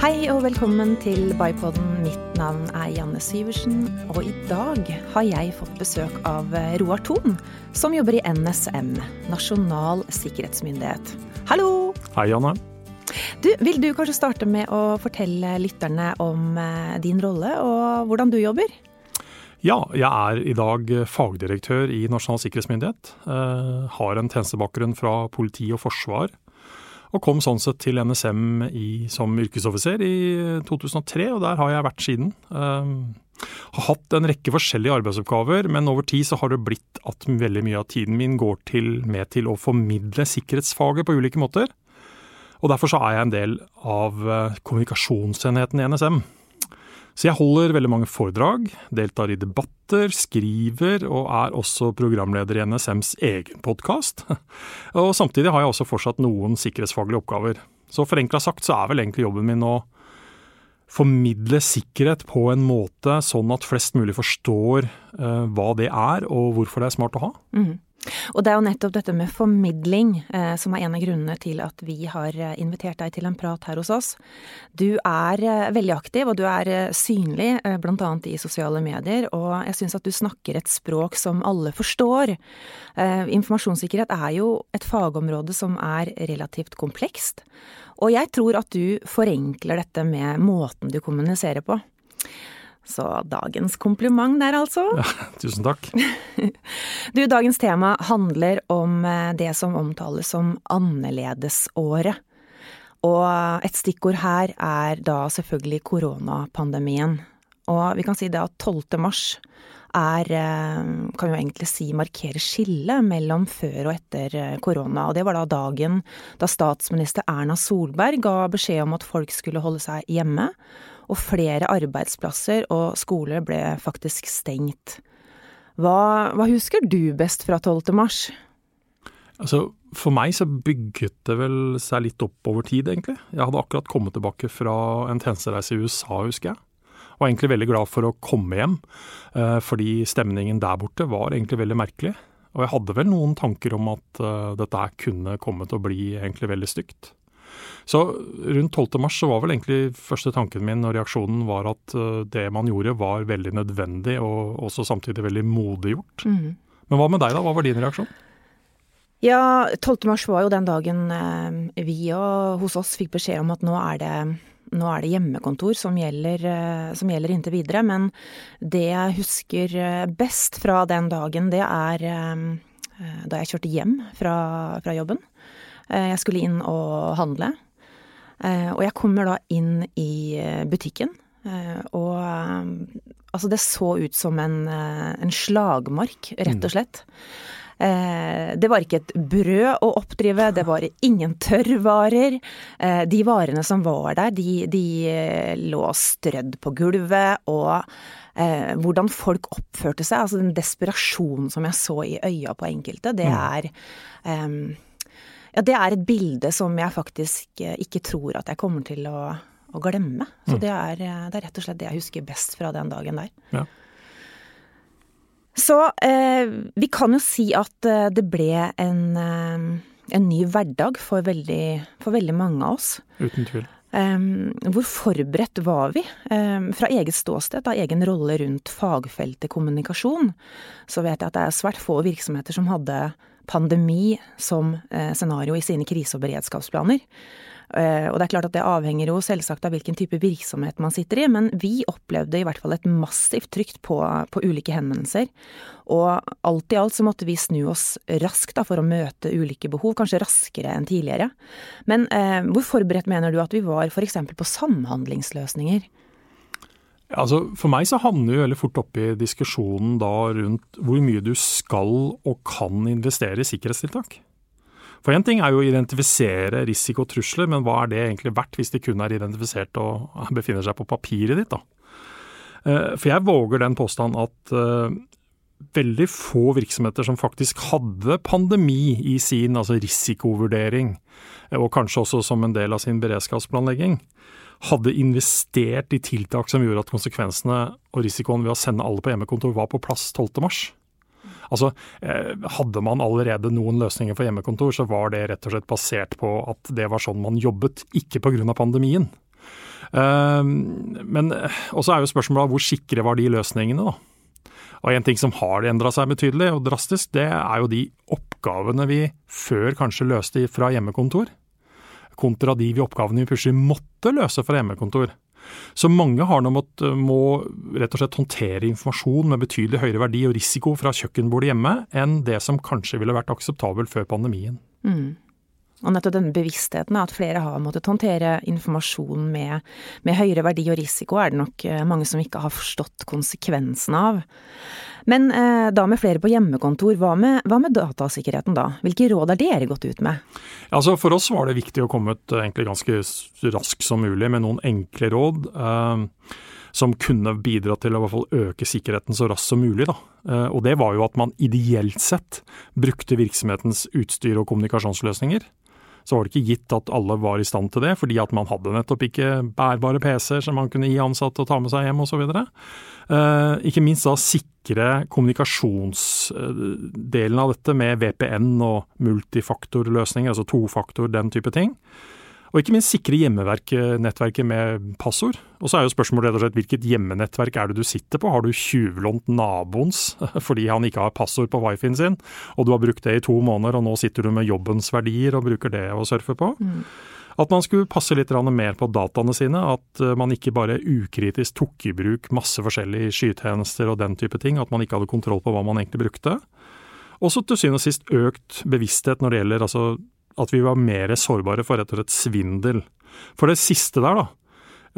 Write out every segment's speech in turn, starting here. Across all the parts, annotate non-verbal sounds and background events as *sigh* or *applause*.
Hei og velkommen til Bypodden. Mitt navn er Janne Syversen, og i dag har jeg fått besøk av Roar Thon, som jobber i NSM, Nasjonal sikkerhetsmyndighet. Hallo! Hei, Janne. Du, vil du kanskje starte med å fortelle lytterne om eh, din rolle og hvordan du jobber? Ja, jeg er i dag fagdirektør i Nasjonal sikkerhetsmyndighet. Eh, har en tjenestebakgrunn fra politi og forsvar og kom sånn sett til NSM i, som yrkesoffiser i 2003, og der har jeg vært siden. Uh, har hatt en rekke forskjellige arbeidsoppgaver, men over tid så har det blitt at veldig mye av tiden min går til, med til å formidle sikkerhetsfaget på ulike måter. Og derfor så er jeg en del av eh, kommunikasjonsenheten i NSM. Så jeg holder veldig mange foredrag, deltar i debatter, skriver og er også programleder i NSMs egen podkast. *laughs* Og samtidig har jeg også fortsatt noen sikkerhetsfaglige oppgaver. Så forenkla sagt så er vel egentlig jobben min å formidle sikkerhet på en måte sånn at flest mulig forstår uh, hva det er og hvorfor det er smart å ha. Mm. Og det er jo nettopp dette med formidling eh, som er en av grunnene til at vi har eh, invitert deg til en prat her hos oss. Du er eh, veldig aktiv, og du er eh, synlig eh, annet i sosiale medier, og jeg syns at du snakker et språk som alle forstår. Eh, informasjonssikkerhet er jo et fagområde som er relativt komplekst, og jeg tror at du forenkler dette med måten du kommuniserer på. Så dagens kompliment der, altså. Ja, tusen takk. *laughs* du, dagens tema handler om eh, det som omtales som annerledesåret. Og et stikkord her er da selvfølgelig koronapandemien. Og vi kan si det at 12. mars er, kan kan jo egentlig si, markere skillet mellom før og etter eh, korona. Og det var da dagen da statsminister Erna Solberg ga beskjed om at folk skulle holde seg hjemme og flere arbeidsplasser og skoler ble faktisk stengt. Hva, hva husker du best fra 12. mars? Altså, for meg så bygget det vel seg litt opp over tid, egentlig. Jeg hadde akkurat kommet tilbake fra en tjenestereise i USA, husker jeg. Var egentlig veldig glad for å komme hjem, eh, fordi stemningen der borte var egentlig veldig merkelig. Og jeg hadde vel noen tanker om at dette dette kunne komme til å bli egentlig veldig stygt. Så rundt 12. mars så var vel egentlig første tanken min og reaksjonen var at eh, det man gjorde var veldig nødvendig og også samtidig veldig modiggjort. Mm. Men hva med deg da, hva var din reaksjon? Ja, 12. mars var jo den dagen eh, vi og hos oss fikk beskjed om at nå er det, nå er det hjemmekontor som gjelder, eh, som gjelder inntil videre. Men det jeg husker best fra den dagen, det er da jeg kjørte hjem fra, fra jobben. Jeg skulle inn og handle. Eh, og jeg kommer da inn i eh, butikken, eh, og altså det så ut som en, en slagmark, rett og mm. slett. Det var ikke et brød å oppdrive, det var ingen tørrvarer. De varene som var der, de, de lå strødd på gulvet, og hvordan folk oppførte seg, altså den desperasjonen som jeg så i øya på enkelte, det mm. er um, ja, det er et bilde som jeg faktisk eh, ikke tror at jeg kommer til å, å glemme. Så mm. det, er, eh, det, er, rett og slett det jeg husker best fra den dagen der. Ja. Så eh, vi kan jo si at eh, det ble en, en ny hverdag for veldig, for veldig, mange av oss. Uten tvil. Um, hvor forberedt var vi? Um, fra eget ståsted, av egen rolle rundt fagfeltet kommunikasjon, så vet jeg at det er svært få virksomheter som hadde pandemi som eh, scenario i sine krise- og beredskapsplaner. Eh, og det er klart at det avhenger jo selvsagt av hvilken type virksomhet man sitter i, men vi opplevde i hvert fall et massivt trykk på, på ulike henvendelser. Og alt i alt så måtte vi snu oss raskt da, for å møte ulike behov, kanskje raskere enn tidligere. Men eh, hvor forberedt mener du at vi var f.eks. på samhandlingsløsninger? Altså, for meg så havner vi veldig fort opp i diskusjonen da rundt hvor mye du skal og kan investere i sikkerhetstiltak. For én ting er jo å identifisere risiko og trusler, men hva er det egentlig verdt hvis de kun er identifisert og *laughs* befinner seg på papiret ditt, da? Eh, for jeg våger den påstand at eh, veldig få virksomheter som faktisk hadde pandemi i sin altså risikovurdering, og kanskje også som en del av sin beredskapsplanlegging, hadde investert i tiltak som gjorde at konsekvensene og risikoen ved å sende alle på hjemmekontor var på plass 12.3. Altså, eh, Hadde man allerede noen løsninger for hjemmekontor, så var det rett og slett basert på at det var sånn man jobbet, ikke pga. pandemien. Men også er jo spørsmålet hvor sikre var de løsningene, da. Og en ting som har endra seg betydelig og drastisk, det er jo de oppgavene vi før kanskje løste fra hjemmekontor, kontra de vi oppgavene vi plutselig måtte løse fra hjemmekontor. Så mange har nå mått, må rett og slett håndtere informasjon med betydelig høyere verdi og risiko fra kjøkkenbordet hjemme enn det som kanskje ville vært akseptabelt før pandemien. Mm. Og nettopp denne bevisstheten at flere har måttet håndtere informasjon med, med, høyere verdi og risiko, er det nok eh, mange som ikke har forstått konsekvensen av. Men eh, da med flere på hjemmekontor, hva med, hva med, datasikkerheten da? Hvilke råd har dere gått ut med? Altså For oss var det viktig å komme ut eh, egentlig ganske raskt som mulig med noen enkle råd. Eh, som kunne bidra til å i hvert fall øke sikkerheten så raskt som mulig. Da. Eh, og det var jo at man ideelt sett brukte virksomhetens utstyr og kommunikasjonsløsninger så var det ikke gitt at alle var i stand til det, fordi at man hadde nettopp ikke bærbare PC-er som man kunne gi ansatte og ta med seg hjem osv. Eh, ikke minst da sikre kommunikasjonsdelen av dette med VPN og multifaktorløsninger, altså tofaktor, den type ting. Og ikke minst sikre hjemmenettverket med passord. Og så er jo spørsmålet rett og slett hvilket hjemmenettverk er det du sitter på? Har du tjuvlånt naboens *laughs* fordi han ikke har passord på wifien sin, og du har brukt det i to måneder, og nå sitter du med jobbens verdier og bruker det å surfe på? Mm. At man skulle passe litt mer på dataene sine, at eh, man ikke bare ukritisk tok i bruk masse forskjellige skytjenester og den type ting, at man ikke hadde kontroll på hva man egentlig brukte. Også til syvende og sist økt bevissthet når det gjelder altså at vi var mer sårbare for rett og slett svindel. For det siste der, da.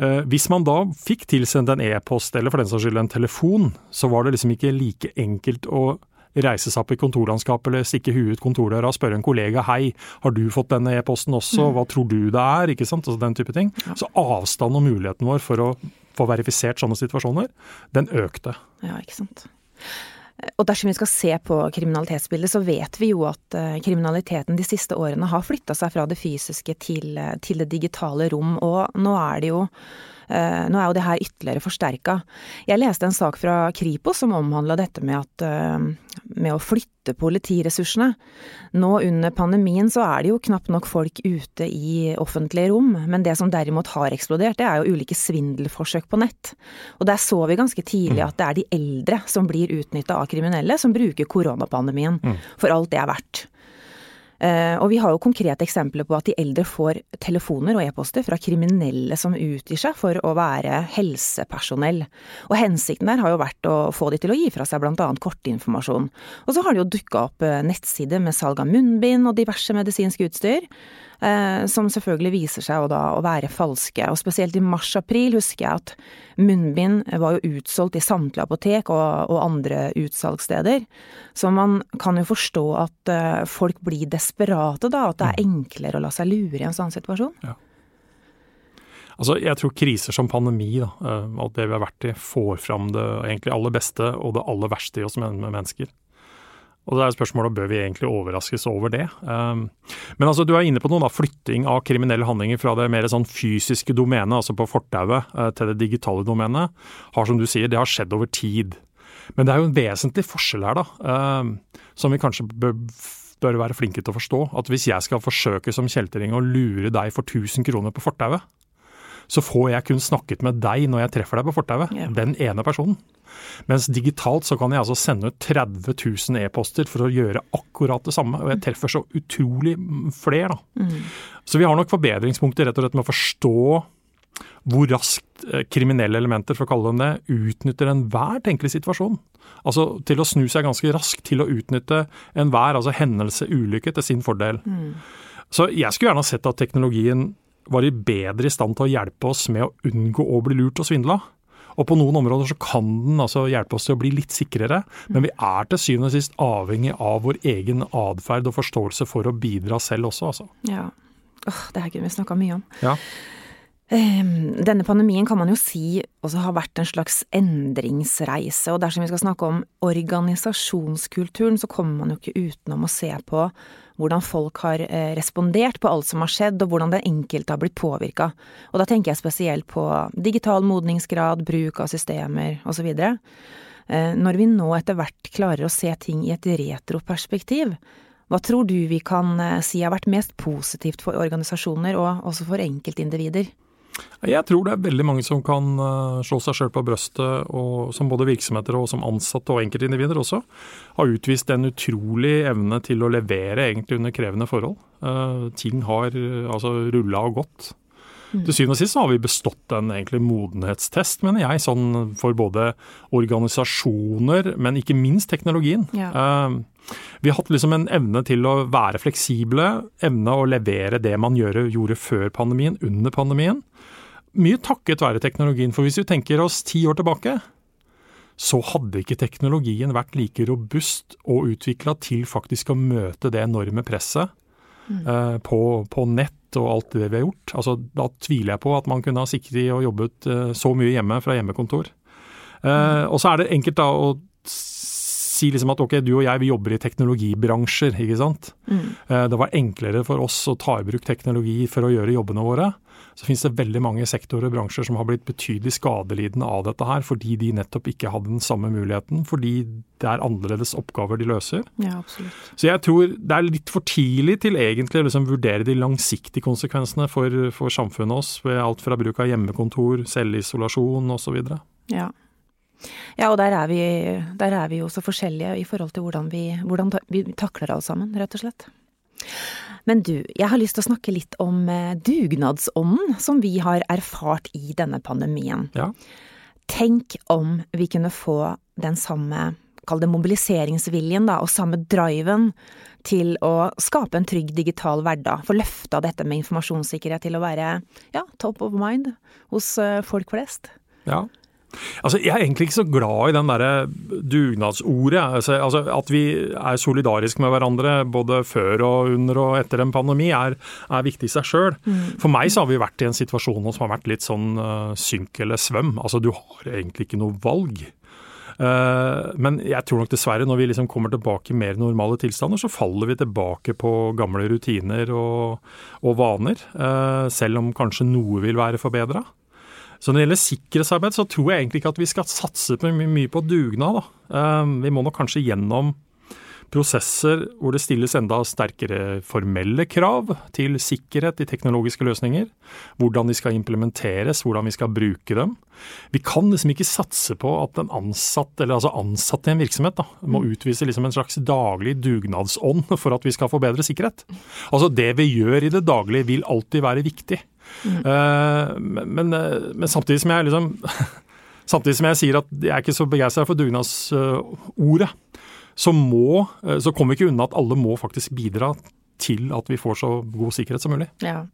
Eh, hvis man da fikk tilsendt en e-post eller for den saks skyld en telefon, så var det liksom ikke like enkelt å reise seg opp i kontorlandskapet eller stikke huet ut kontordøra og spørre en kollega hei, har du fått denne e-posten også, mm. hva tror du det er, ikke sant, altså den type ting. Så avstand og muligheten vår for å få verifisert sånne situasjoner, den økte. Ja, ikke sant. Og dersom vi skal se på kriminalitetsbildet, så vet vi jo at eh, kriminaliteten de siste årene har flytta seg fra det fysiske til, eh, til det digitale rom, og nå er det jo nå er jo det her ytterligere forsterka. Jeg leste en sak fra Kripos som omhandla dette med, at, eh, med å flytte politiressursene. Nå under pandemien så er det jo knapt nok folk ute i offentlige rom, men det som derimot har eksplodert, det er jo ulike svindelforsøk på nett. Og der så vi ganske tidlig mm. at det er de eldre som blir utnytta av kriminelle, som bruker koronapandemien mm. for alt det er verdt. Eh, og vi har jo konkrete eksempler på at de eldre får telefoner og e-poster fra kriminelle som utgir seg for å være helsepersonell. Og hensikten der har jo vært å få de til å gi fra seg annet kortinformasjon. Og så har det jo dukka opp eh, nettsider med salg av munnbind og diverse medisinsk utstyr. Eh, som selvfølgelig viser seg å, være falske. Og spesielt i mars-april husker jeg at munnbind var jo utsolgt i samtlige apotek og, og, andre utsalgssteder. Så man kan jo forstå at uh, folk blir desperate, da. At det er enklere å la seg lure i en sånn situasjon. Ja. Altså, jeg tror kriser som pandemi, da, og det vi har vært i, får fram det egentlig aller beste og det aller verste i oss mennesker. Og det er spørsmålet bør vi egentlig overraskes over det. Um, men altså, du er inne på noe, da, flytting av kriminelle handlinger fra det mer sånn fysiske domenet, altså på fortauet, uh, til det digitale domenet, har som du sier, det har skjedd over tid. Men det er jo en vesentlig forskjell her, da, um, som vi kanskje bør, bør være flinke til å forstå. At hvis jeg skal forsøke som kjeltring å lure deg for 1000 kroner på fortauet, så får jeg kun snakket med deg når jeg treffer deg på fortauet. Ja. Den ene personen. Mens digitalt så kan jeg altså sende ut 30 000 e-poster for å gjøre akkurat det samme. Og jeg treffer så utrolig flere, da. Mm. Så vi har nok forbedringspunkter rett og slett med å forstå hvor raskt eh, kriminelle elementer, for å kalle dem det, utnytter enhver tenkelig situasjon. Altså til å snu seg ganske raskt til å utnytte enhver altså hendelse, ulykke, til sin fordel. Mm. Så jeg skulle gjerne sett at teknologien var bedre i stand til å hjelpe oss med å unngå å bli lurt og svindla. Og på noen områder så kan den altså hjelpe oss til å bli litt sikrere, men vi er til syvende og sist avhengig av vår egen atferd og forståelse for å bidra selv også, altså. Ja. Åh, det her kunne vi snakka mye om. Ja. Ehm, denne pandemien kan man jo si også har vært en slags endringsreise, og dersom vi skal snakke om organisasjonskulturen, så kommer man jo ikke utenom å se på hvordan folk har eh, respondert på alt som har skjedd, og hvordan den enkelte har blitt påvirka. Og da tenker jeg spesielt på digital modningsgrad, bruk av systemer osv. Eh, når vi nå etter hvert klarer å se ting i et retroperspektiv, hva tror du vi kan eh, si har vært mest positivt for organisasjoner og også for enkeltindivider? Jeg tror det er veldig mange som kan eh, slå seg sjøl på brøstet, og som både virksomheter og som ansatte og enkeltindivider også, har utvist en utrolig evne til å levere egentlig under krevende forhold. Uh, ting har altså rulla og gått. Mm. Til syvende og sist har vi bestått en egentlig modenhetstest, mener jeg, sånn for både organisasjoner, men ikke minst teknologien. Ja. Uh, vi har hatt liksom en evne til å være fleksible, evne å levere det man gjorde, gjorde før pandemien, under pandemien mye takket være teknologien. For hvis vi tenker oss ti år tilbake, så hadde ikke teknologien vært like robust og utvikla til faktisk å møte det enorme presset mm. eh, på, på, nett og alt det vi har gjort. Altså, da tviler jeg på at man kunne ha sikret og jobbet eh, så mye hjemme fra hjemmekontor. Mm. Uh, Og så er det enkelt da å si liksom at ok, du og jeg vi jobber i teknologibransjer, ikke sant. Mm. Eh, det var enklere for oss å ta i bruk teknologi for å gjøre jobbene våre så finnes det veldig mange sektorer og bransjer som har blitt betydelig skadelidende av dette her, fordi de nettopp ikke hadde den samme muligheten, fordi det er annerledes oppgaver de løser. Ja, absolutt. Så jeg tror det er litt for tidlig til egentlig å liksom vurdere de langsiktige konsekvensene for, for samfunnet oss, ved alt fra bruk av hjemmekontor, selvisolasjon osv. Ja. Ja, og der er, vi, der er vi jo så forskjellige i forhold til hvordan vi, hvordan vi takler alt sammen, rett og slett. Men du, jeg har lyst til å snakke litt om eh, dugnadsånden som vi har erfart i denne pandemien. Ja. Tenk om vi kunne få den samme, kall det mobiliseringsviljen, da, og samme driven til å skape en trygg digital hverdag. Få løfta dette med informasjonssikkerhet til å være ja, top of mind hos eh, folk flest. Ja, Altså, Jeg er egentlig ikke så glad i den derre dugnadsordet. Altså, altså, at vi er solidariske med hverandre både før og under og etter en pandemi, er, er viktig i seg sjøl. Mm. For meg så har vi vært i en situasjon som har vært litt sånn uh, synk eller svøm. Altså, du har egentlig ikke noe valg. Uh, men jeg tror nok dessverre når vi liksom kommer tilbake i mer normale tilstander, så faller vi tilbake på gamle rutiner og, og vaner. Uh, selv om kanskje noe vil være forbedra. Så når det gjelder sikkerhetsarbeid, så tror jeg egentlig ikke at vi skal satse på mye på dugnad. Ehm, vi må nok kanskje gjennom prosesser hvor det stilles enda sterkere formelle krav til sikkerhet i teknologiske løsninger. Hvordan de skal implementeres, hvordan vi skal bruke dem. Vi kan liksom ikke satse på at en ansatt, eller altså ansatte i en virksomhet da, må mm. utvise liksom en slags daglig dugnadsånd for at vi skal få bedre sikkerhet. Altså Det vi gjør i det daglige vil alltid være viktig. Mm. Uh, men, uh, men, samtidig som jeg liksom *laughs* Samtidig som jeg sier at jeg er ikke så begeistra for dugnadsordet, så, må, uh, så kommer vi ikke unna at alle må faktisk bidra til at vi får så god sikkerhet som mulig. Ja.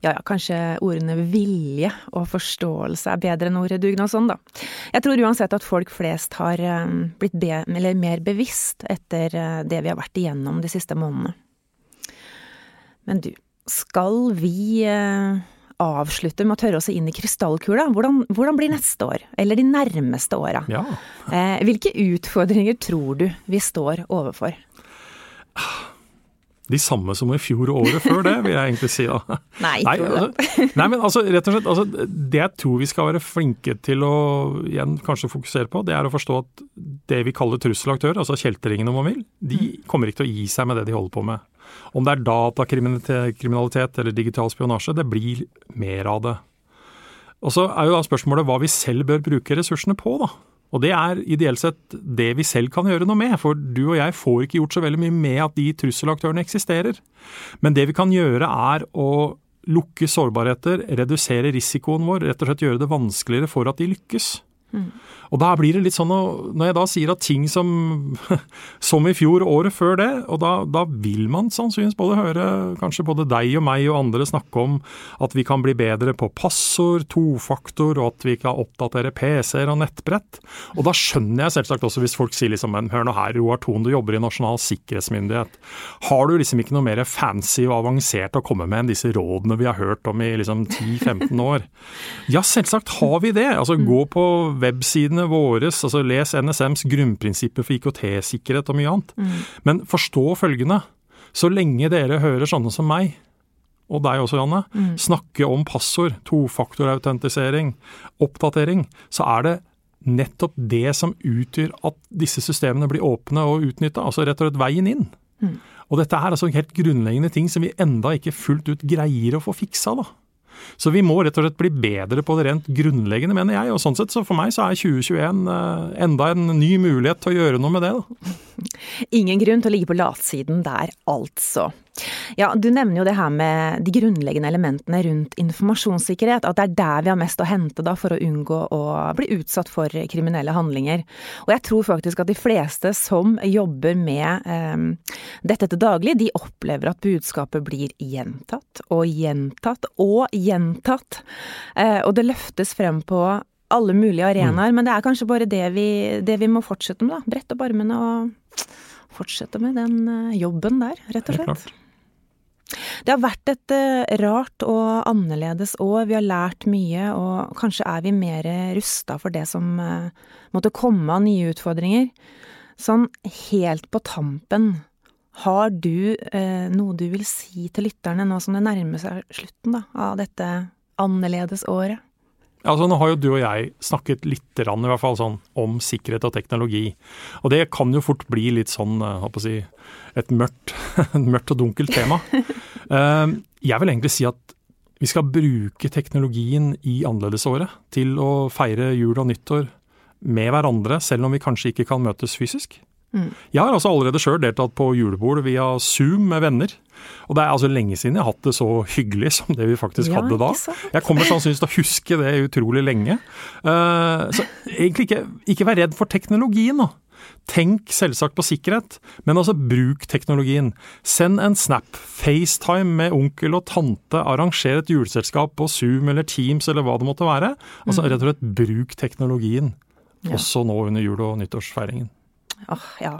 Ja, ja, kanskje ordene vilje og forståelse er bedre enn ordet dugnadsånd, da. Jeg tror uansett at folk flest har blitt be mer bevisst etter det vi har vært igjennom de siste månedene. Men du, skal vi eh, avslutte med å tørre oss inn i krystallkula? Hvordan, hvordan, blir neste år, eller de nærmeste åra? Ja. Eh, hvilke utfordringer tror du vi står overfor? De samme som i fjor og året før det, vil jeg egentlig si. da. *laughs* Nei, nei, altså, *laughs* nei men altså, rett og slett, altså, Det jeg tror vi skal være flinke til å igjen kanskje fokusere på, det er å forstå at det vi kaller trusselaktører, altså kjeltringene om man vil, de mm. kommer ikke til å gi seg med det de holder på med. Om det er datakriminalitet eller digital spionasje, det blir mer av det. Og Så er jo da spørsmålet hva vi selv bør bruke ressursene på. da. Og Det er ideelt sett det vi selv kan gjøre noe med, for du og jeg får ikke gjort så veldig mye med at de trusselaktørene eksisterer. Men det vi kan gjøre er å lukke sårbarheter, redusere risikoen vår, rett og slett gjøre det vanskeligere for at de lykkes. Mm. Og da blir det litt sånn, Når jeg da sier at ting som, *laughs* som i fjor året før det, og da, da, vil man sannsynligvis både høre kanskje både deg og meg og andre snakke om at vi kan bli bedre på passord, tofaktor, og at vi kan oppdatere PC-er og nettbrett. Og da skjønner jeg selvsagt også hvis folk sier liksom men hør nå her, Roar Thon, du jobber i Nasjonal sikkerhetsmyndighet. Har du liksom ikke noe mer fancy og avansert å komme med enn disse rådene vi har hørt om i liksom 10-15 år? Ja, selvsagt har vi det. Altså gå på websidene våre, altså les NSMs grunnprinsipper for IKT-sikkerhet og mye annet. Mm. Men forstå følgende. Så lenge dere hører sånne som meg, og deg også, Janne, mm. snakke om passord, tofaktorautentisering, oppdatering, så er det nettopp det som utgjør at disse systemene blir åpne og utnytta. Altså rett og slett veien inn. Mm. Og dette er altså helt grunnleggende ting som vi enda ikke fullt ut greier å få fiksa. da. Så vi må rett og slett bli bedre på det rent grunnleggende, mener jeg. Og sånn sett, så for meg så er 2021 eh, enda en ny mulighet til å gjøre noe med det. Da. Ingen grunn til å ligge på latsiden der, altså. Ja, Du nevner jo det her med de grunnleggende elementene rundt informasjonssikkerhet. At det er der vi har mest å hente da for å unngå å bli utsatt for kriminelle handlinger. Og jeg tror faktisk at de fleste som jobber med eh, dette til daglig, de opplever at budskapet blir gjentatt og gjentatt og gjentatt. Eh, og det løftes frem på alle mulige arenaer, mm. men det er kanskje bare det vi, det vi må fortsette med, da. Brette opp armene og fortsette med den eh, jobben der, rett og slett. Det har vært et eh, rart og annerledes år. Vi har lært mye, og kanskje er vi mer rusta for det som eh, måtte komme av nye utfordringer. Sånn helt på tampen, har du eh, noe du vil si til lytterne nå som det nærmer seg slutten da, av dette annerledes året? Altså, nå har jo du og jeg snakket litt i hvert fall sånn, om sikkerhet og teknologi. Og det kan jo fort bli litt sånn, eh, si, et mørkt, *laughs* mørkt, og dunkelt tema. *laughs* Eh, jeg vil egentlig si at vi skal bruke teknologien i annerledesåret til å feire jul og nyttår med hverandre, selv om vi kanskje ikke kan møtes fysisk. Mm. Jeg har altså allerede sjøl deltatt på julebord via Zoom med venner. Og det er altså lenge siden jeg har hatt det så hyggelig som det vi faktisk ja, hadde da. Jeg kommer sannsynligvis til å huske det utrolig lenge. Uh, så egentlig ikke, ikke vær redd for teknologien da. Tenk selvsagt på sikkerhet, men altså bruk teknologien. Send en snap, FaceTime med onkel og tante, arranger et juleselskap på Zoom eller Teams eller hva det måtte være. Altså mm. rett og slett bruk teknologien, også nå under jul- og nyttårsfeiringen. Åh, ja.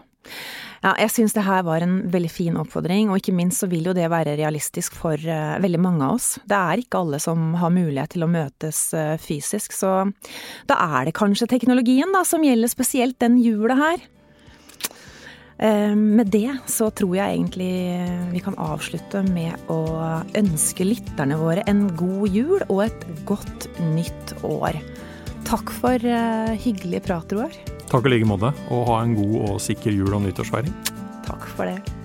Ja, jeg syns det her var en veldig fin oppfordring, og ikke minst så vil jo det være realistisk for uh, veldig mange av oss. Det er ikke alle som har mulighet til å møtes uh, fysisk, så da er det kanskje teknologien da som gjelder spesielt den jula her. Uh, med det så tror jeg egentlig vi kan avslutte med å ønske lytterne våre en god jul og et godt nytt år. Takk for hyggelig prat, Roar. Takk i like måte, og ha en god og sikker jul- og nyttårsfeiring. Takk for det.